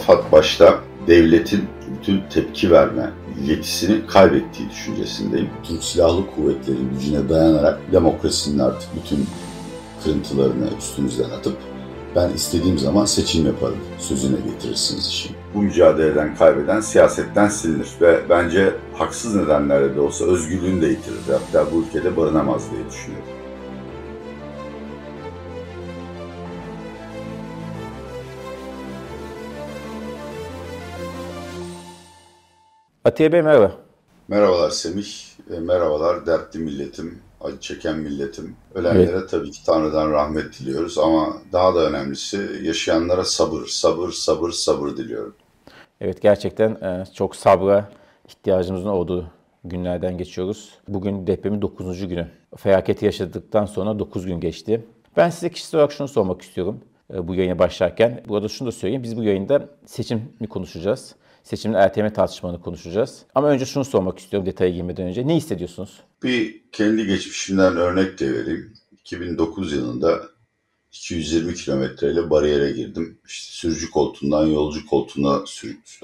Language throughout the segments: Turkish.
AFAD başta devletin bütün tepki verme yetisini kaybettiği düşüncesindeyim. Tüm silahlı kuvvetlerin gücüne dayanarak demokrasinin artık bütün kırıntılarını üstünüzden atıp ben istediğim zaman seçim yaparım sözüne getirirsiniz işi. Bu mücadeleden kaybeden siyasetten silinir ve bence haksız nedenlerle de olsa özgürlüğünü de yitirir. Hatta bu ülkede barınamaz diye düşünüyorum. Atiye Bey merhaba. Merhabalar Semih, e, merhabalar dertli milletim, acı çeken milletim. Ölenlere evet. tabii ki Tanrı'dan rahmet diliyoruz ama daha da önemlisi yaşayanlara sabır, sabır, sabır, sabır diliyorum. Evet gerçekten e, çok sabra ihtiyacımızın olduğu günlerden geçiyoruz. Bugün depremin 9. günü. Felaketi yaşadıktan sonra 9 gün geçti. Ben size kişisel olarak şunu sormak istiyorum e, bu yayına başlarken. Burada şunu da söyleyeyim. Biz bu yayında seçimi konuşacağız seçimin erteleme tartışmalarını konuşacağız. Ama önce şunu sormak istiyorum detaya girmeden önce. Ne hissediyorsunuz? Bir kendi geçmişimden örnek de vereyim. 2009 yılında 220 kilometreyle bariyere girdim. İşte sürücü koltuğundan yolcu koltuğuna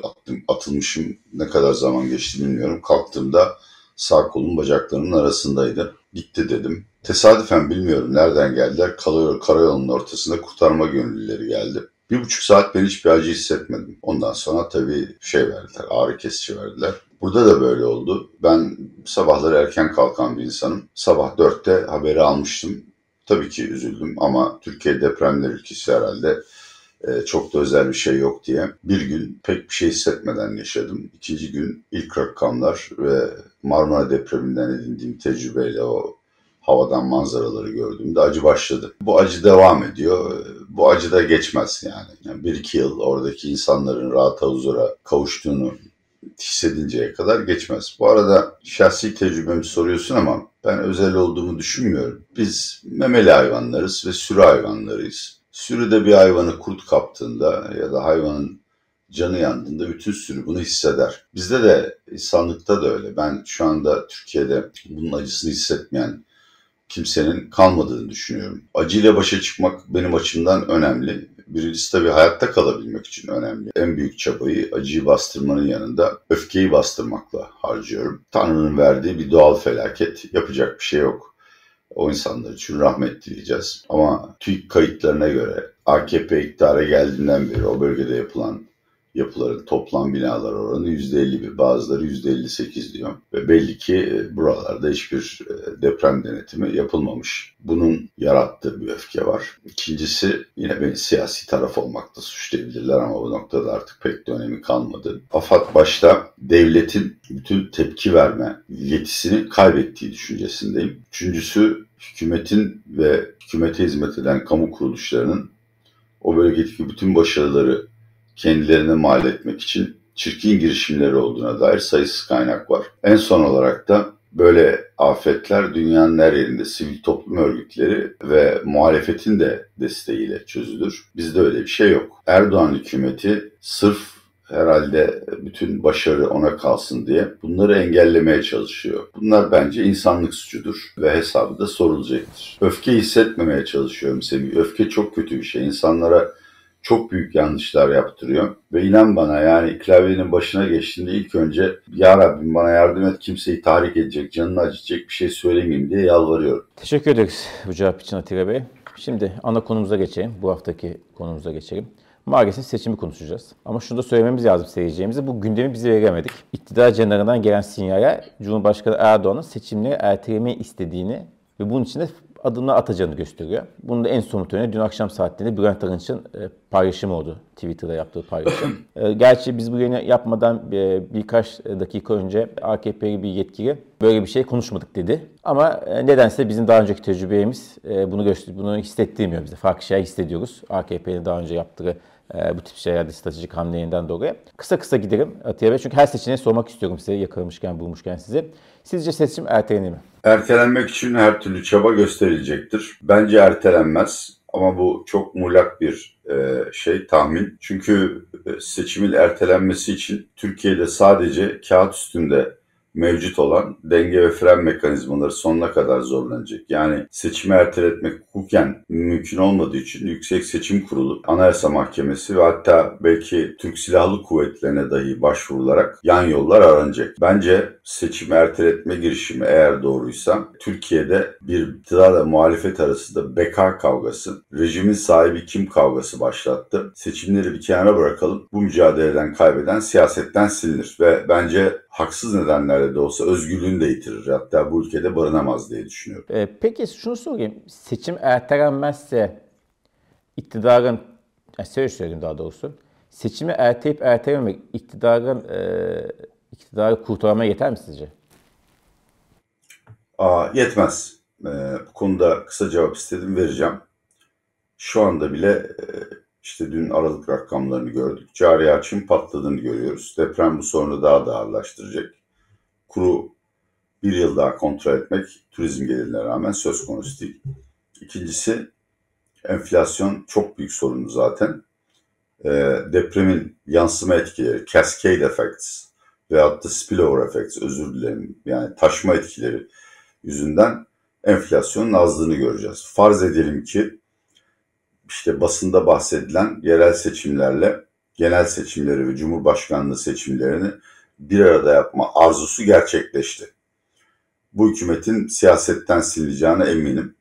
attım, atılmışım. Ne kadar zaman geçti bilmiyorum. Kalktığımda sağ kolum bacaklarımın arasındaydı. Gitti dedim. Tesadüfen bilmiyorum nereden geldiler. Karayolunun ortasında kurtarma gönüllüleri geldi. Bir buçuk saat ben hiçbir acı hissetmedim. Ondan sonra tabii şey verdiler, ağrı kesici verdiler. Burada da böyle oldu. Ben sabahları erken kalkan bir insanım. Sabah dörtte haberi almıştım. Tabii ki üzüldüm ama Türkiye depremler ülkesi herhalde e, çok da özel bir şey yok diye. Bir gün pek bir şey hissetmeden yaşadım. İkinci gün ilk rakamlar ve Marmara depreminden edindiğim tecrübeyle o havadan manzaraları gördüğümde acı başladı. Bu acı devam ediyor. Bu acı da geçmez yani. yani bir iki yıl oradaki insanların rahata huzura kavuştuğunu hissedinceye kadar geçmez. Bu arada şahsi tecrübemi soruyorsun ama ben özel olduğumu düşünmüyorum. Biz memeli hayvanlarız ve sürü hayvanlarıyız. Sürüde bir hayvanı kurt kaptığında ya da hayvanın canı yandığında bütün sürü bunu hisseder. Bizde de insanlıkta da öyle. Ben şu anda Türkiye'de bunun acısını hissetmeyen kimsenin kalmadığını düşünüyorum. Acıyla başa çıkmak benim açımdan önemli. Birincisi tabii hayatta kalabilmek için önemli. En büyük çabayı acıyı bastırmanın yanında öfkeyi bastırmakla harcıyorum. Tanrı'nın verdiği bir doğal felaket. Yapacak bir şey yok. O insanlar için rahmet dileyeceğiz. Ama TÜİK kayıtlarına göre AKP iktidara geldiğinden beri o bölgede yapılan yapıların toplam binalar oranı %51, bazıları %58 diyor. Ve belli ki e, buralarda hiçbir e, deprem denetimi yapılmamış. Bunun yarattığı bir öfke var. İkincisi yine beni siyasi taraf olmakta suçlayabilirler ama bu noktada artık pek de önemi kalmadı. AFAD başta devletin bütün tepki verme yetisini kaybettiği düşüncesindeyim. Üçüncüsü hükümetin ve hükümete hizmet eden kamu kuruluşlarının o bölgedeki bütün başarıları kendilerine mal etmek için çirkin girişimleri olduğuna dair sayısız kaynak var. En son olarak da böyle afetler dünyanın her yerinde sivil toplum örgütleri ve muhalefetin de desteğiyle çözülür. Bizde öyle bir şey yok. Erdoğan hükümeti sırf herhalde bütün başarı ona kalsın diye bunları engellemeye çalışıyor. Bunlar bence insanlık suçudur ve hesabı da sorulacaktır. Öfke hissetmemeye çalışıyorum Semih. Öfke çok kötü bir şey. İnsanlara çok büyük yanlışlar yaptırıyor. Ve inan bana yani klavyenin başına geçtiğinde ilk önce Ya Rabbim bana yardım et kimseyi tahrik edecek, canını acıtacak bir şey söylemeyeyim diye yalvarıyorum. Teşekkür ederiz bu cevap için Atilla Bey. Şimdi ana konumuza geçelim. Bu haftaki konumuza geçelim. Maalesef seçimi konuşacağız. Ama şunu da söylememiz lazım seyircilerimize. Bu gündemi bize veremedik. İktidar cenahından gelen sinyale Cumhurbaşkanı Erdoğan'ın seçimleri ertelemeyi istediğini ve bunun için de adımlar atacağını gösteriyor. Bunun da en somut örneği dün akşam saatlerinde Bülent Arınç'ın e, paylaşımı oldu. Twitter'da yaptığı paylaşım. E, gerçi biz bu yayını yapmadan e, birkaç dakika önce AKP'li bir yetkili böyle bir şey konuşmadık dedi. Ama nedense bizim daha önceki tecrübemiz bunu bunu hissettirmiyor bize. Farklı şeyler hissediyoruz. AKP'nin daha önce yaptığı bu tip şeylerde stratejik hamlelerinden dolayı. Kısa kısa gidelim Atiye Bey. Çünkü her seçeneği sormak istiyorum size yakalamışken, bulmuşken size. Sizce seçim ertelenir mi? Ertelenmek için her türlü çaba gösterilecektir. Bence ertelenmez ama bu çok muğlak bir e, şey tahmin. Çünkü e, seçimin ertelenmesi için Türkiye'de sadece kağıt üstünde mevcut olan denge ve fren mekanizmaları sonuna kadar zorlanacak. Yani seçimi erteletmek hukuken mümkün olmadığı için Yüksek Seçim Kurulu, Anayasa Mahkemesi ve hatta belki Türk Silahlı Kuvvetlerine dahi başvurularak yan yollar aranacak. Bence seçimi erteletme girişimi eğer doğruysa Türkiye'de bir iktidarla muhalefet arasında beka kavgası, rejimin sahibi kim kavgası başlattı. Seçimleri bir kenara bırakalım. Bu mücadeleden kaybeden siyasetten silinir ve bence haksız nedenlerle de olsa özgürlüğünü de yitirir. Hatta bu ülkede barınamaz diye düşünüyorum. Ee, peki şunu sorayım. Seçim ertelenmezse iktidarın, yani şöyle söyleyeyim daha doğrusu. Seçimi erteleyip ertelememek iktidarın e, iktidarı kurtarmaya yeter mi sizce? Aa, yetmez. Ee, bu konuda kısa cevap istedim vereceğim. Şu anda bile e, işte dün Aralık rakamlarını gördük. Cari açın patladığını görüyoruz. Deprem bu sorunu daha da ağırlaştıracak. Kuru bir yıl daha kontrol etmek turizm gelirine rağmen söz konusu değil. İkincisi enflasyon çok büyük sorunu zaten. E, depremin yansıma etkileri, cascade effects veyahut da spillover effects özür dilerim yani taşma etkileri yüzünden enflasyonun azlığını göreceğiz. Farz edelim ki işte basında bahsedilen yerel seçimlerle genel seçimleri ve cumhurbaşkanlığı seçimlerini bir arada yapma arzusu gerçekleşti. Bu hükümetin siyasetten silineceğine eminim.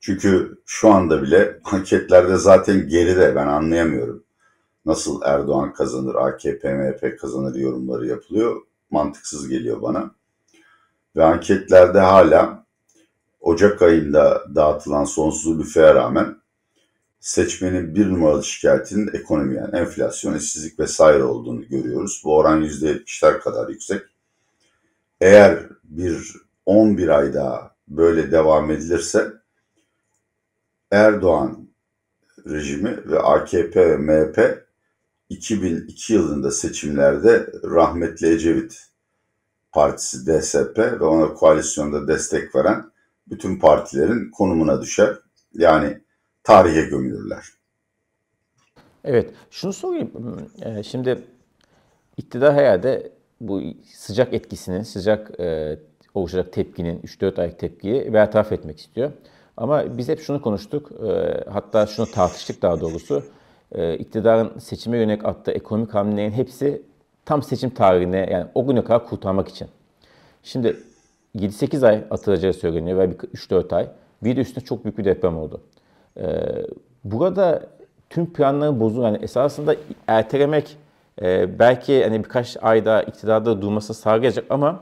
Çünkü şu anda bile anketlerde zaten geride ben anlayamıyorum. Nasıl Erdoğan kazanır, AKP, MHP kazanır yorumları yapılıyor. Mantıksız geliyor bana. Ve anketlerde hala Ocak ayında dağıtılan sonsuz büfeye rağmen seçmenin bir numaralı şikayetinin ekonomi yani enflasyon, işsizlik vesaire olduğunu görüyoruz. Bu oran %70'ler kadar yüksek. Eğer bir 11 ay daha böyle devam edilirse Erdoğan rejimi ve AKP ve MHP 2002 yılında seçimlerde rahmetli Ecevit Partisi DSP ve ona koalisyonda destek veren bütün partilerin konumuna düşer. Yani tarihe gömülürler. Evet, şunu sorayım. Ee, şimdi iktidar herhalde bu sıcak etkisinin, sıcak e, oluşacak tepkinin, 3-4 aylık tepkiyi bertaraf etmek istiyor. Ama biz hep şunu konuştuk, e, hatta şunu tartıştık daha doğrusu. E, iktidarın seçime yönelik attığı ekonomik hamlelerin hepsi tam seçim tarihine, yani o güne kadar kurtarmak için. Şimdi 7-8 ay atılacağı söyleniyor ve 3-4 ay. Bir de üstüne çok büyük bir deprem oldu. Ee, burada tüm planların bozuldu. Yani esasında ertelemek e, belki hani birkaç ayda iktidarda durması sağlayacak ama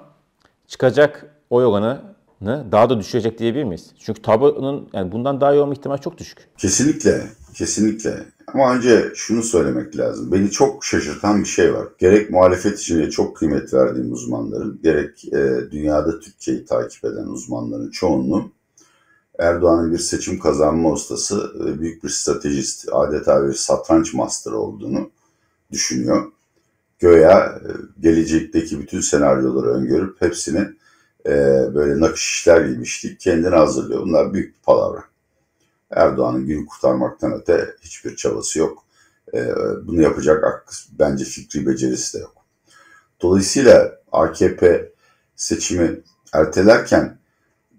çıkacak oy oranını daha da düşürecek diyebilir miyiz? Çünkü tablonun yani bundan daha iyi olma ihtimali çok düşük. Kesinlikle, kesinlikle. Ama önce şunu söylemek lazım. Beni çok şaşırtan bir şey var. Gerek muhalefet içinde çok kıymet verdiğim uzmanların, gerek e, dünyada Türkiye'yi takip eden uzmanların çoğunluğu Erdoğan'ın bir seçim kazanma ustası, e, büyük bir stratejist, adeta bir satranç master olduğunu düşünüyor. Göya e, gelecekteki bütün senaryoları öngörüp hepsini e, böyle nakış işler gibi işleyip kendini hazırlıyor. Bunlar büyük bir palavra. Erdoğan'ın gün kurtarmaktan öte hiçbir çabası yok. Bunu yapacak bence fikri becerisi de yok. Dolayısıyla AKP seçimi ertelerken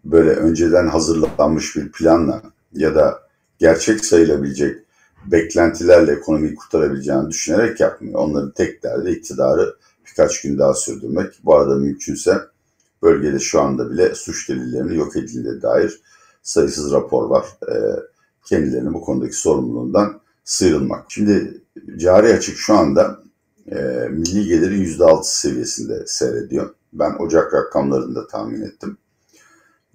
böyle önceden hazırlanmış bir planla ya da gerçek sayılabilecek beklentilerle ekonomiyi kurtarabileceğini düşünerek yapmıyor. Onların tek derdi iktidarı birkaç gün daha sürdürmek. Bu arada mümkünse bölgede şu anda bile suç delillerinin yok edildiğine dair sayısız rapor var. E, kendilerinin bu konudaki sorumluluğundan sıyrılmak. Şimdi cari açık şu anda e, milli gelirin %6 seviyesinde seyrediyor. Ben Ocak rakamlarını da tahmin ettim.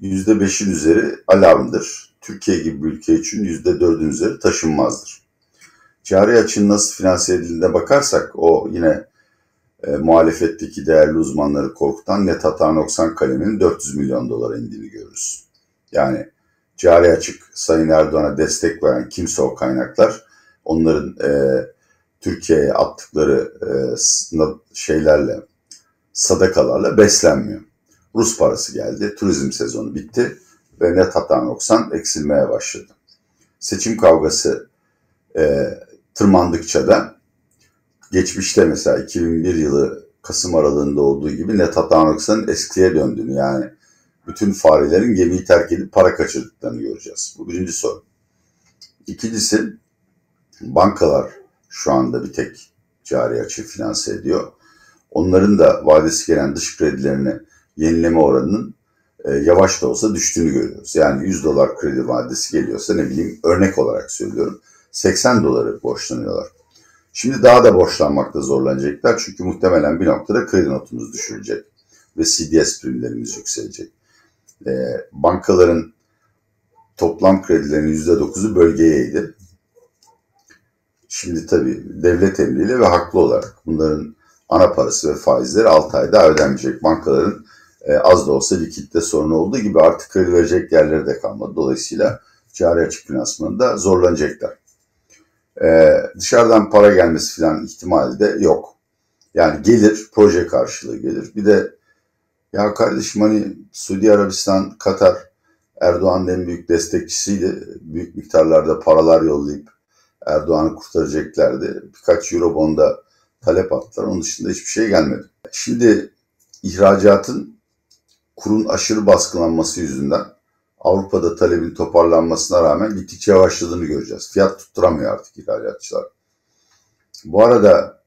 %5'in üzeri alarmdır. Türkiye gibi bir ülke için %4'ün üzeri taşınmazdır. Cari açının nasıl finanse edildiğine bakarsak o yine e, muhalefetteki değerli uzmanları korkutan net hata noksan kaleminin 400 milyon dolara indiğini görürüz. Yani cari açık Sayın Erdoğan'a destek veren kimse o kaynaklar onların e, Türkiye'ye attıkları e, şeylerle sadakalarla beslenmiyor. Rus parası geldi. Turizm sezonu bitti ve net hata noksan eksilmeye başladı. Seçim kavgası e, tırmandıkça da geçmişte mesela 2001 yılı Kasım aralığında olduğu gibi net hata noksanın eskiye döndüğünü yani bütün farelerin gemiyi terk edip para kaçırdıklarını göreceğiz. Bu birinci soru. İkincisi bankalar şu anda bir tek cari açığı finanse ediyor. Onların da vadesi gelen dış kredilerini yenileme oranının e, yavaş da olsa düştüğünü görüyoruz. Yani 100 dolar kredi vadesi geliyorsa ne bileyim örnek olarak söylüyorum 80 doları borçlanıyorlar. Şimdi daha da borçlanmakta zorlanacaklar çünkü muhtemelen bir noktada kredi notumuz düşürecek ve CDS primlerimiz yükselecek. E, bankaların toplam kredilerinin %9'u bölgeyeydi. Şimdi tabii devlet emriyle ve haklı olarak bunların ana parası ve faizleri 6 ayda ödenmeyecek. Bankaların e, az da olsa likitte sorunu olduğu gibi artık kredi verecek yerleri de kalmadı. Dolayısıyla cari açık finansmanında zorlanacaklar. E, dışarıdan para gelmesi falan ihtimali de yok. Yani gelir, proje karşılığı gelir. Bir de ya kardeşim hani Suudi Arabistan, Katar, Erdoğan'ın en büyük destekçisiydi. Büyük miktarlarda paralar yollayıp Erdoğan'ı kurtaracaklardı. Birkaç Eurobond'a talep attılar. Onun dışında hiçbir şey gelmedi. Şimdi ihracatın kurun aşırı baskılanması yüzünden Avrupa'da talebin toparlanmasına rağmen gittikçe yavaşladığını göreceğiz. Fiyat tutturamıyor artık ihracatçılar. Bu arada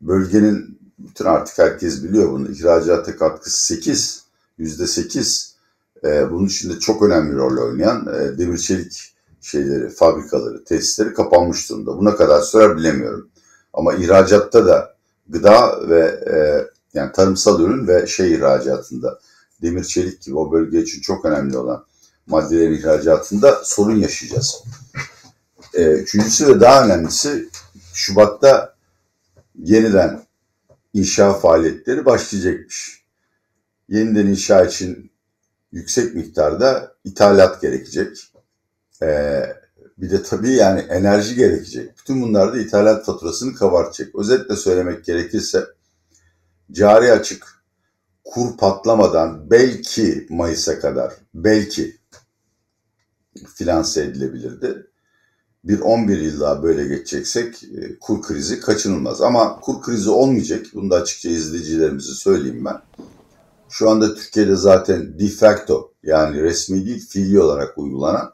bölgenin bütün artık herkes biliyor bunu. İhracata katkısı 8, yüzde 8. Ee, bunun içinde çok önemli rol oynayan e, demir çelik şeyleri, fabrikaları, tesisleri kapanmış durumda. Buna kadar sürer bilemiyorum. Ama ihracatta da gıda ve e, yani tarımsal ürün ve şey ihracatında demir çelik gibi o bölge için çok önemli olan maddelerin ihracatında sorun yaşayacağız. E, üçüncüsü ve daha önemlisi Şubat'ta yeniden inşa faaliyetleri başlayacakmış. Yeniden inşa için yüksek miktarda ithalat gerekecek. Ee, bir de tabii yani enerji gerekecek. Bütün bunlar da ithalat faturasını kabartacak. Özetle söylemek gerekirse cari açık kur patlamadan belki Mayıs'a kadar belki finanse edilebilirdi. Bir 11 yıl daha böyle geçeceksek e, kur krizi kaçınılmaz. Ama kur krizi olmayacak. Bunu da açıkça izleyicilerimize söyleyeyim ben. Şu anda Türkiye'de zaten de facto yani resmi değil fiili olarak uygulanan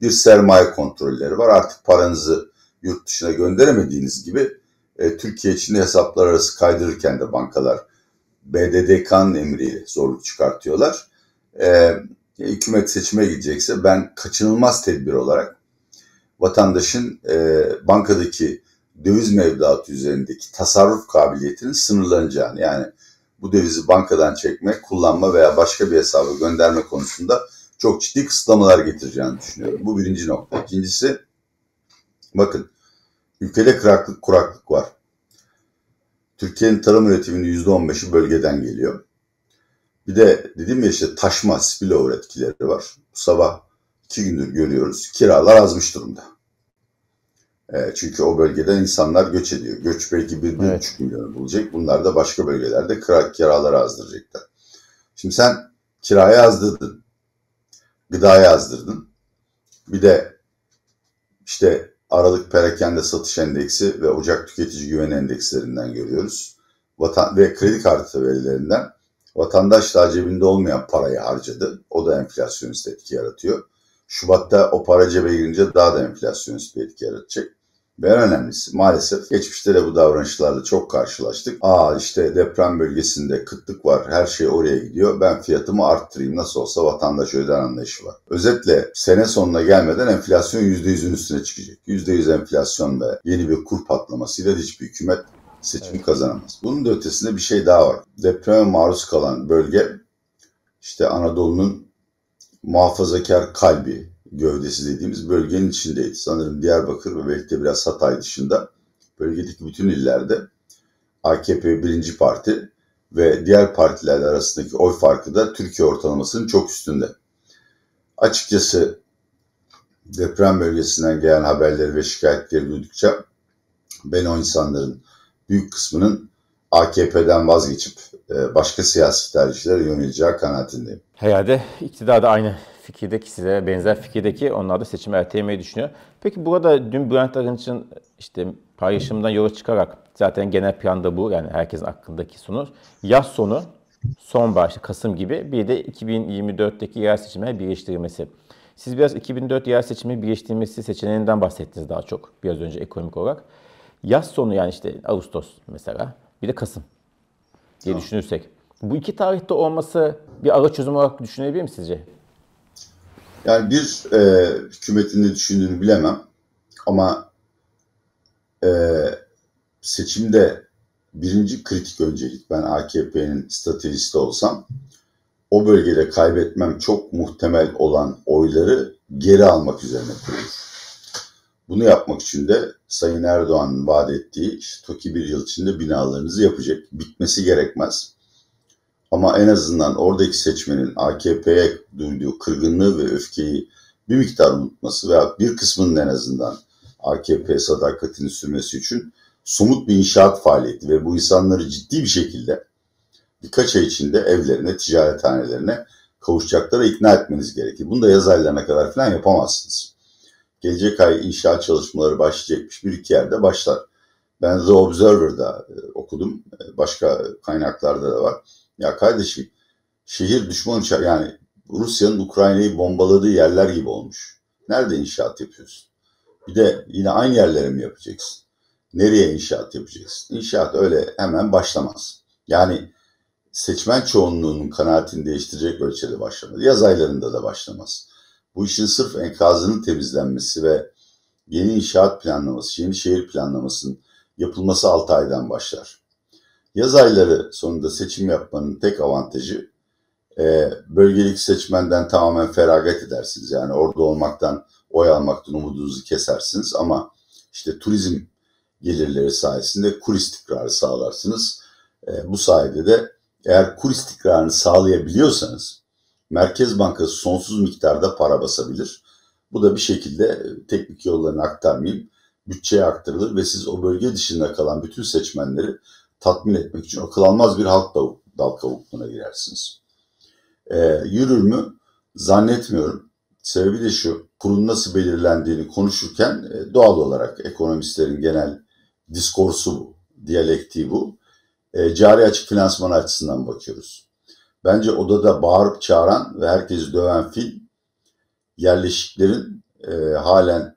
bir sermaye kontrolleri var. Artık paranızı yurt dışına gönderemediğiniz gibi e, Türkiye içinde hesaplar arası kaydırırken de bankalar BDDK'nın emriyle zorluk çıkartıyorlar. E, hükümet seçime gidecekse ben kaçınılmaz tedbir olarak vatandaşın e, bankadaki döviz mevduatı üzerindeki tasarruf kabiliyetinin sınırlanacağını yani bu dövizi bankadan çekme, kullanma veya başka bir hesaba gönderme konusunda çok ciddi kısıtlamalar getireceğini düşünüyorum. Bu birinci nokta. İkincisi bakın ülkede kuraklık, kuraklık var. Türkiye'nin tarım üretiminin %15'i bölgeden geliyor. Bir de dedim ya işte taşma, spillover etkileri var. Bu sabah iki gündür görüyoruz. Kiralar azmış durumda. E, çünkü o bölgeden insanlar göç ediyor. Göç belki bir, bir evet. buçuk milyonu bulacak. Bunlar da başka bölgelerde kira, kiraları azdıracaklar. Şimdi sen kiraya azdırdın gıdaya yazdırdın. Bir de işte Aralık perakende satış endeksi ve Ocak tüketici güven endekslerinden görüyoruz. Vatan ve kredi kartı verilerinden vatandaş daha cebinde olmayan parayı harcadı. O da enflasyonist etki yaratıyor. Şubat'ta o para cebe girince daha da enflasyonist bir etki yaratacak. Ve en önemlisi maalesef geçmişte de bu davranışlarla çok karşılaştık. Aa işte deprem bölgesinde kıtlık var her şey oraya gidiyor ben fiyatımı arttırayım nasıl olsa vatandaş öder anlayışı var. Özetle sene sonuna gelmeden enflasyon %100'ün üstüne çıkacak. %100 enflasyon ve yeni bir kur patlamasıyla hiçbir hükümet seçimi evet. kazanamaz. Bunun da ötesinde bir şey daha var. Depreme maruz kalan bölge işte Anadolu'nun muhafazakar kalbi, gövdesi dediğimiz bölgenin içindeydi. Sanırım Diyarbakır ve belki de biraz Hatay dışında bölgedeki bütün illerde AKP birinci parti ve diğer partiler arasındaki oy farkı da Türkiye ortalamasının çok üstünde. Açıkçası deprem bölgesinden gelen haberleri ve şikayetleri duydukça ben o insanların büyük kısmının AKP'den vazgeçip e, başka siyasi tercihlere yöneleceği kanaatindeyim. Herhalde iktidar da aynı fikirdeki size benzer fikirdeki onlar da seçimi ertelemeyi düşünüyor. Peki burada dün Bülent Arınç'ın işte paylaşımından yola çıkarak zaten genel planda bu yani herkesin aklındaki sonu yaz sonu sonbahar işte Kasım gibi bir de 2024'teki yerel seçimler birleştirilmesi. Siz biraz 2004 yerel seçimi birleştirilmesi seçeneğinden bahsettiniz daha çok biraz önce ekonomik olarak. Yaz sonu yani işte Ağustos mesela bir de Kasım diye tamam. düşünürsek. Bu iki tarihte olması bir ara çözüm olarak düşünebilir mi sizce? Yani bir e, hükümetin ne düşündüğünü bilemem ama e, seçimde birinci kritik öncelik ben AKP'nin stratejisti olsam o bölgede kaybetmem çok muhtemel olan oyları geri almak üzerine kurulur. Bunu yapmak için de Sayın Erdoğan'ın vaat ettiği işte TOKİ bir yıl içinde binalarınızı yapacak. Bitmesi gerekmez. Ama en azından oradaki seçmenin AKP'ye duyduğu kırgınlığı ve öfkeyi bir miktar unutması veya bir kısmının en azından AKP sadakatini sürmesi için somut bir inşaat faaliyeti ve bu insanları ciddi bir şekilde birkaç ay içinde evlerine, ticarethanelerine kavuşacaklara ikna etmeniz gerekir. Bunu da yaz aylarına kadar falan yapamazsınız. Gelecek ay inşaat çalışmaları başlayacakmış. Bir iki yerde başlar. Ben The Observer'da e, okudum. E, başka kaynaklarda da var. Ya kardeşim şehir düşman yani Rusya'nın Ukrayna'yı bombaladığı yerler gibi olmuş. Nerede inşaat yapıyorsun? Bir de yine aynı yerlere mi yapacaksın? Nereye inşaat yapacaksın? İnşaat öyle hemen başlamaz. Yani seçmen çoğunluğunun kanaatini değiştirecek ölçüde başlamaz. Yaz aylarında da başlamaz. Bu işin sırf enkazının temizlenmesi ve yeni inşaat planlaması, yeni şehir planlamasının yapılması 6 aydan başlar. Yaz ayları sonunda seçim yapmanın tek avantajı e, bölgelik seçmenden tamamen feragat edersiniz. Yani orada olmaktan, oy almaktan umudunuzu kesersiniz ama işte turizm gelirleri sayesinde kur istikrarı sağlarsınız. E, bu sayede de eğer kur istikrarını sağlayabiliyorsanız Merkez Bankası sonsuz miktarda para basabilir. Bu da bir şekilde teknik yollarını aktarmayayım, bütçeye aktarılır ve siz o bölge dışında kalan bütün seçmenleri tatmin etmek için akıl almaz bir halk dal kavukluğuna girersiniz. Ee, yürür mü? Zannetmiyorum. Sebebi de şu, kurun nasıl belirlendiğini konuşurken e, doğal olarak ekonomistlerin genel diskorsu bu, diyalektiği bu. E, cari açık finansman açısından bakıyoruz. Bence odada bağırıp çağıran ve herkesi döven fil yerleşiklerin e, halen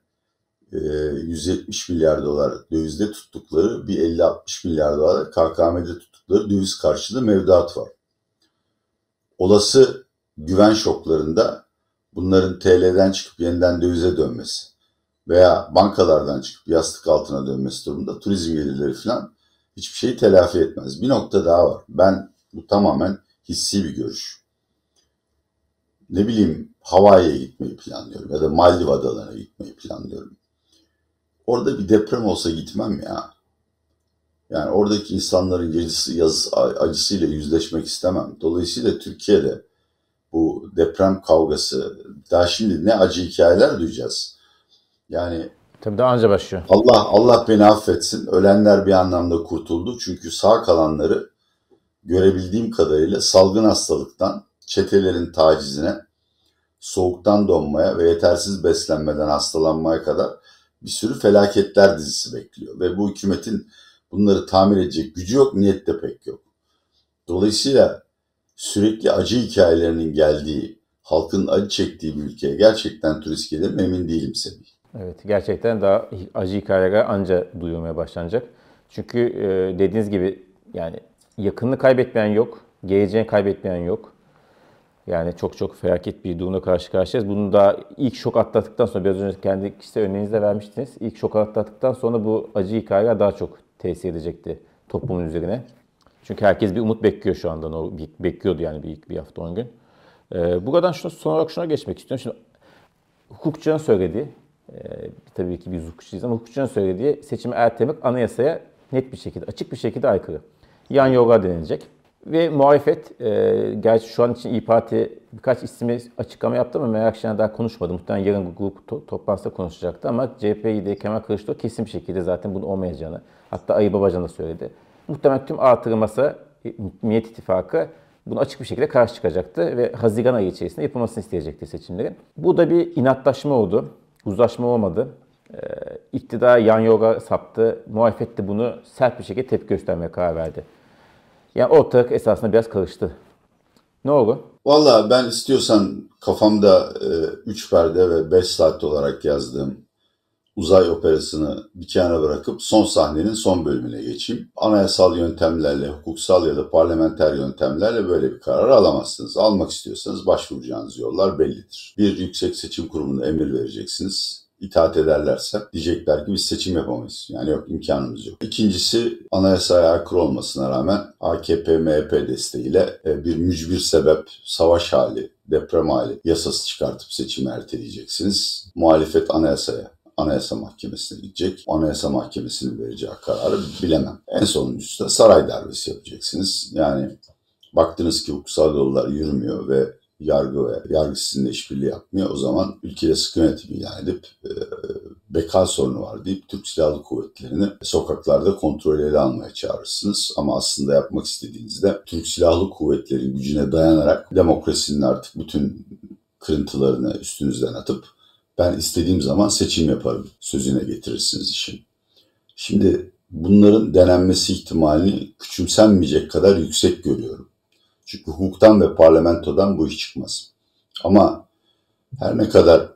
170 ee, milyar dolar dövizde tuttukları bir 50-60 milyar dolar KKM'de tuttukları döviz karşılığı mevduat var. Olası güven şoklarında bunların TL'den çıkıp yeniden dövize dönmesi veya bankalardan çıkıp yastık altına dönmesi durumunda turizm gelirleri falan hiçbir şeyi telafi etmez. Bir nokta daha var. Ben bu tamamen hissi bir görüş. Ne bileyim Hawaii'ye gitmeyi planlıyorum ya da Maldiv adalarına gitmeyi planlıyorum. Orada bir deprem olsa gitmem ya. Yani oradaki insanların acısı, yazısı, acısıyla yüzleşmek istemem. Dolayısıyla Türkiye'de bu deprem kavgası daha şimdi ne acı hikayeler duyacağız. Yani Tabii daha önce başlıyor. Allah Allah beni affetsin. Ölenler bir anlamda kurtuldu. Çünkü sağ kalanları görebildiğim kadarıyla salgın hastalıktan, çetelerin tacizine, soğuktan donmaya ve yetersiz beslenmeden hastalanmaya kadar bir sürü felaketler dizisi bekliyor. Ve bu hükümetin bunları tamir edecek gücü yok, niyet de pek yok. Dolayısıyla sürekli acı hikayelerinin geldiği, halkın acı çektiği bir ülkeye gerçekten turist gelir mi emin değilim Semih. Evet gerçekten daha acı hikayeler anca duyulmaya başlanacak. Çünkü e, dediğiniz gibi yani yakınını kaybetmeyen yok, geleceğini kaybetmeyen yok. Yani çok çok felaket bir durumla karşı karşıyayız. Bunu da ilk şok atlattıktan sonra biraz önce kendi kişisel örneğinizde vermiştiniz. İlk şok atlattıktan sonra bu acı hikayeler daha çok tesir edecekti toplumun üzerine. Çünkü herkes bir umut bekliyor şu anda. Bekliyordu yani bir, bir hafta on gün. Ee, buradan şuna, son olarak şuna geçmek istiyorum. Şimdi hukukçunun söylediği, e, tabii ki biz hukukçuyuz ama hukukçunun söylediği seçimi ertelemek anayasaya net bir şekilde, açık bir şekilde aykırı. Yan yoga denilecek. Ve muhalefet, e, gerçi şu an için İYİ Parti birkaç ismi açıklama yaptı ama Meral Akşener daha konuşmadı. Muhtemelen yarın grup to- toplantıda konuşacaktı ama CHP de Kemal Kılıçdaroğlu kesin bir şekilde zaten bunun olmayacağını, hatta Ayı Babacan da söyledi. Muhtemelen tüm artırılması Millet İttifakı Bunu açık bir şekilde karşı çıkacaktı ve Haziran ayı içerisinde yapılmasını isteyecekti seçimlerin. Bu da bir inatlaşma oldu. Uzlaşma olmadı. Ee, iktidar yan yoga saptı. Muhalefet de bunu sert bir şekilde tepki göstermeye karar verdi. Yani ortalık esasında biraz karıştı. Ne oldu? Valla ben istiyorsan kafamda 3 e, perde ve 5 saat olarak yazdığım uzay operasını bir kenara bırakıp son sahnenin son bölümüne geçeyim. Anayasal yöntemlerle, hukuksal ya da parlamenter yöntemlerle böyle bir karar alamazsınız. Almak istiyorsanız başvuracağınız yollar bellidir. Bir yüksek seçim kurumuna emir vereceksiniz itaat ederlerse diyecekler ki biz seçim yapamayız. Yani yok imkanımız yok. İkincisi anayasaya aykırı olmasına rağmen AKP, MHP desteğiyle e, bir mücbir sebep, savaş hali, deprem hali yasası çıkartıp seçimi erteleyeceksiniz. Muhalefet anayasaya Anayasa Mahkemesi'ne gidecek. Anayasa Mahkemesi'nin vereceği kararı bilemem. En sonuncusu da saray darbesi yapacaksınız. Yani baktınız ki hukuksal yollar yürümüyor ve yargı ve yargı sizinle işbirliği yapmıyor. O zaman ülkede sıkı yönetim ilan edip e, beka sorunu var deyip Türk Silahlı Kuvvetleri'ni sokaklarda kontrol ele almaya çağırırsınız. Ama aslında yapmak istediğinizde Türk Silahlı Kuvvetleri gücüne dayanarak demokrasinin artık bütün kırıntılarını üstünüzden atıp ben istediğim zaman seçim yaparım sözüne getirirsiniz işin. Şimdi bunların denenmesi ihtimalini küçümsenmeyecek kadar yüksek görüyorum. Çünkü hukuktan ve parlamentodan bu iş çıkmaz. Ama her ne kadar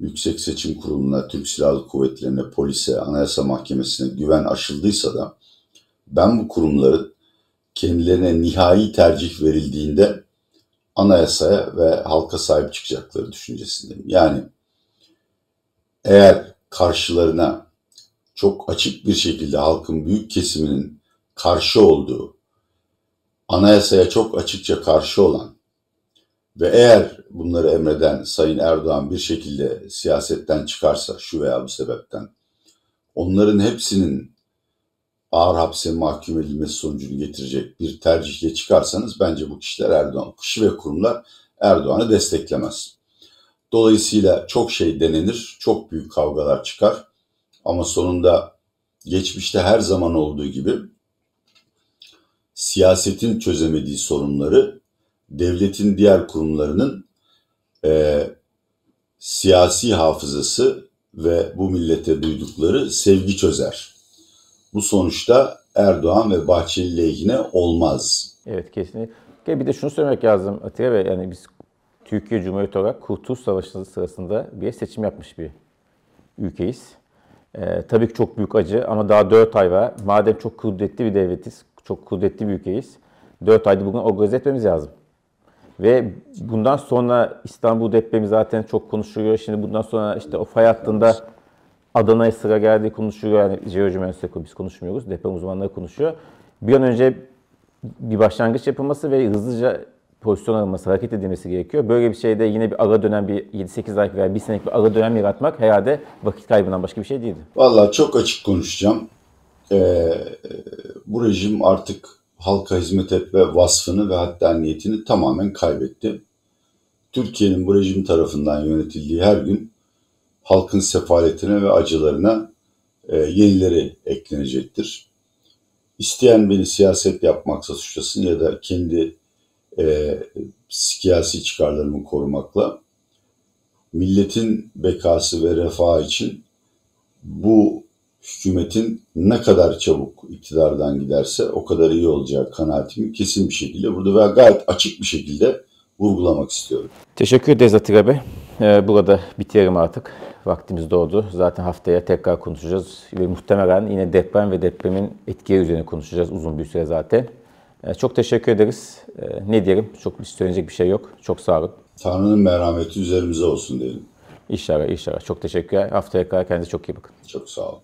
Yüksek Seçim Kurulu'na, Türk Silahlı Kuvvetleri'ne, polise, Anayasa Mahkemesi'ne güven aşıldıysa da ben bu kurumların kendilerine nihai tercih verildiğinde anayasaya ve halka sahip çıkacakları düşüncesindeyim. Yani eğer karşılarına çok açık bir şekilde halkın büyük kesiminin karşı olduğu, anayasaya çok açıkça karşı olan ve eğer bunları emreden Sayın Erdoğan bir şekilde siyasetten çıkarsa şu veya bu sebepten onların hepsinin ağır hapse mahkum edilmesi sonucunu getirecek bir tercihle çıkarsanız bence bu kişiler Erdoğan, kişi ve kurumlar Erdoğan'ı desteklemez. Dolayısıyla çok şey denenir, çok büyük kavgalar çıkar ama sonunda geçmişte her zaman olduğu gibi siyasetin çözemediği sorunları devletin diğer kurumlarının e, siyasi hafızası ve bu millete duydukları sevgi çözer. Bu sonuçta Erdoğan ve Bahçeli lehine olmaz. Evet kesinlikle. Bir de şunu söylemek lazım Atilla Bey. Yani biz Türkiye Cumhuriyeti olarak Kurtuluş Savaşı sırasında bir seçim yapmış bir ülkeyiz. Ee, tabii ki çok büyük acı ama daha 4 ay var. Madem çok kudretli bir devletiz, çok kudretli bir ülkeyiz. 4 ayda bugün organize etmemiz lazım. Ve bundan sonra İstanbul depremi zaten çok konuşuluyor. Şimdi bundan sonra işte o fay hattında Adana'ya sıra geldiği konuşuluyor. Yani jeoloji mühendisleri biz konuşmuyoruz. Deprem uzmanları konuşuyor. Bir an önce bir başlangıç yapılması ve hızlıca pozisyon alınması, hareket edilmesi gerekiyor. Böyle bir şeyde yine bir ara dönem, bir 7-8 aylık veya 1 senelik bir ara dönem yaratmak herhalde vakit kaybından başka bir şey değildi. Vallahi çok açık konuşacağım. Ee, bu rejim artık halka hizmet etme vasfını ve hatta niyetini tamamen kaybetti. Türkiye'nin bu rejim tarafından yönetildiği her gün halkın sefaletine ve acılarına e, yenileri eklenecektir. İsteyen beni siyaset yapmaksa suçlasın ya da kendi e, siyasi çıkarlarımı korumakla milletin bekası ve refahı için bu hükümetin ne kadar çabuk iktidardan giderse o kadar iyi olacağı kanaatimi kesin bir şekilde burada ve gayet açık bir şekilde vurgulamak istiyorum. Teşekkür ederiz Atilla Bey. Ee, burada bitirelim artık. Vaktimiz doğdu. Zaten haftaya tekrar konuşacağız. Ve muhtemelen yine deprem ve depremin etkileri üzerine konuşacağız uzun bir süre zaten. Ee, çok teşekkür ederiz. Ee, ne diyelim? Çok bir söyleyecek bir şey yok. Çok sağ olun. Tanrı'nın merhameti üzerimize olsun diyelim. İnşallah, inşallah. Çok teşekkürler. Haftaya kadar kendinize çok iyi bakın. Çok sağ olun.